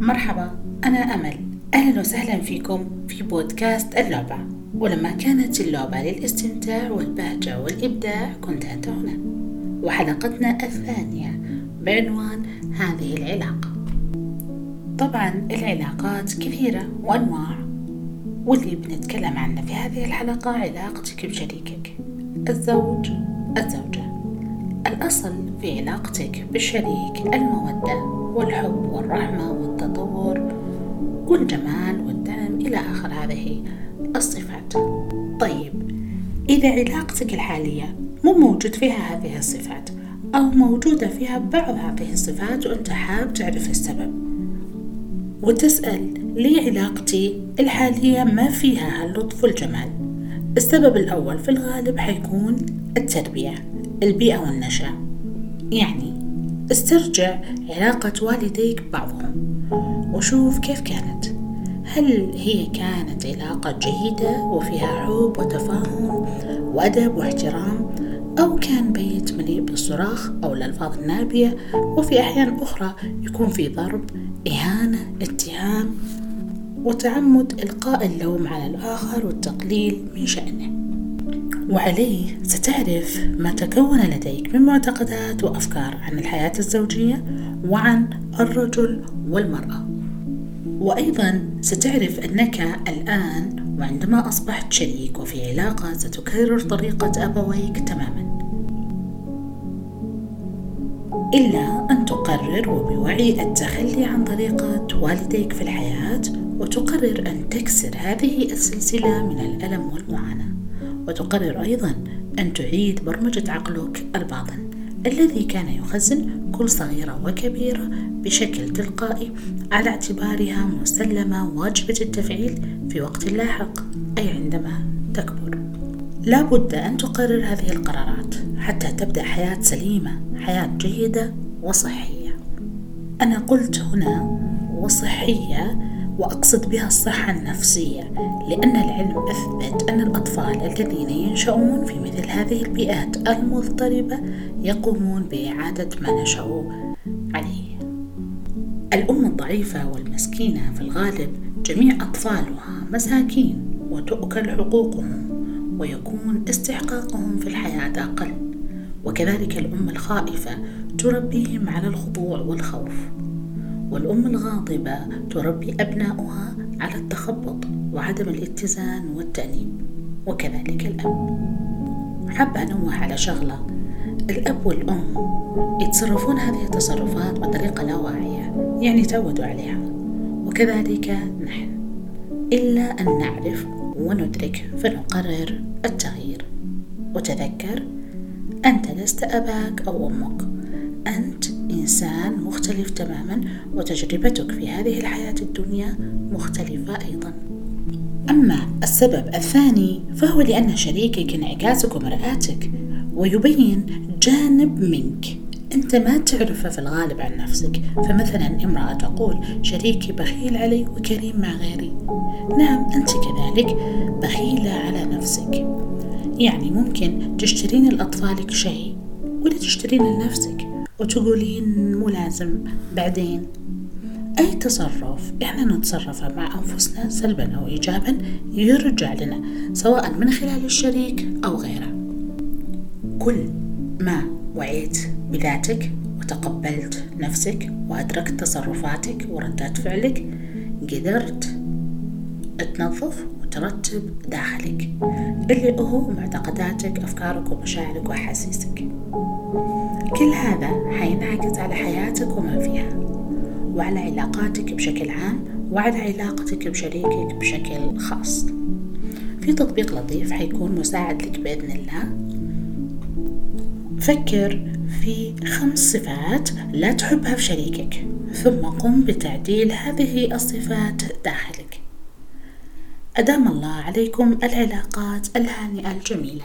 مرحبا أنا أمل. أهلا وسهلا فيكم في بودكاست اللعبة. ولما كانت اللعبة للاستمتاع والبهجة والإبداع كنت أنت هنا. وحلقتنا الثانية بعنوان هذه العلاقة. طبعا العلاقات كثيرة وأنواع واللي بنتكلم عنه في هذه الحلقة علاقتك بشريكك. الزوج الزوجة. الأصل في علاقتك بالشريك المودة والحب والرحمة والتطور والجمال والدعم إلى آخر هذه الصفات. طيب إذا علاقتك الحالية مو موجود فيها هذه الصفات أو موجودة فيها بعض هذه الصفات وأنت حاب تعرف السبب وتسأل ليه علاقتي الحالية ما فيها هاللطف والجمال. السبب الأول في الغالب حيكون التربية. البيئة والنشأة. يعني استرجع علاقة والديك ببعضهم وشوف كيف كانت. هل هي كانت علاقة جيدة وفيها حب وتفاهم وأدب واحترام أو كان بيت مليء بالصراخ أو الألفاظ النابية وفي أحيان أخرى يكون في ضرب إهانة اتهام وتعمد إلقاء اللوم على الآخر والتقليل من شأنه. وعليه ستعرف ما تكون لديك من معتقدات وأفكار عن الحياة الزوجية وعن الرجل والمرأة. وأيضا ستعرف أنك الآن وعندما أصبحت شريك وفي علاقة ستكرر طريقة أبويك تماما. إلا أن تقرر وبوعي التخلي عن طريقة والديك في الحياة وتقرر أن تكسر هذه السلسلة من الألم والمعاناة. وتقرر أيضا أن تعيد برمجة عقلك الباطن الذي كان يخزن كل صغيرة وكبيرة بشكل تلقائي على اعتبارها مسلمة واجبة التفعيل في وقت لاحق أي عندما تكبر. لا بد أن تقرر هذه القرارات حتى تبدأ حياة سليمة حياة جيدة وصحية. أنا قلت هنا وصحية وأقصد بها الصحة النفسية لأن العلم أثبت أن الأطفال الذين ينشأون في مثل هذه البيئات المضطربة يقومون بإعادة ما نشأوا عليه. الأم الضعيفة والمسكينة في الغالب جميع أطفالها مساكين وتؤكل حقوقهم ويكون استحقاقهم في الحياة أقل. وكذلك الأم الخائفة تربيهم على الخضوع والخوف. والأم الغاضبة تربي أبناؤها على التخبط وعدم الاتزان والتأنيب وكذلك الأب. حابة أنوه على شغلة الأب والأم يتصرفون هذه التصرفات بطريقة لا واعية يعني تعودوا عليها. وكذلك نحن إلا أن نعرف وندرك فنقرر التغيير. وتذكر أنت لست أباك أو أمك أنت إنسان مختلف تماما وتجربتك في هذه الحياة الدنيا مختلفة أيضا. أما السبب الثاني فهو لأن شريكك انعكاسك ومرآتك ويبين جانب منك. أنت ما تعرفه في الغالب عن نفسك. فمثلا امرأة تقول شريكي بخيل علي وكريم مع غيري. نعم أنت كذلك بخيلة على نفسك. يعني ممكن تشترين لأطفالك شيء ولا تشترين لنفسك. وتقولين مو لازم بعدين. أي تصرف؟ إحنا نتصرفه مع أنفسنا سلبا أو إيجابا يرجع لنا سواء من خلال الشريك أو غيره. كل ما وعيت بذاتك وتقبلت نفسك وأدركت تصرفاتك وردات فعلك قدرت تنظف وترتب داخلك اللي هو معتقداتك أفكارك ومشاعرك وأحاسيسك. كل هذا حينعكس على حياتك وما فيها وعلى علاقاتك بشكل عام وعلى علاقتك بشريكك بشكل خاص. في تطبيق لطيف حيكون مساعد لك بإذن الله. فكر في خمس صفات لا تحبها في شريكك ثم قم بتعديل هذه الصفات داخلك. أدام الله عليكم العلاقات الهانئة الجميلة.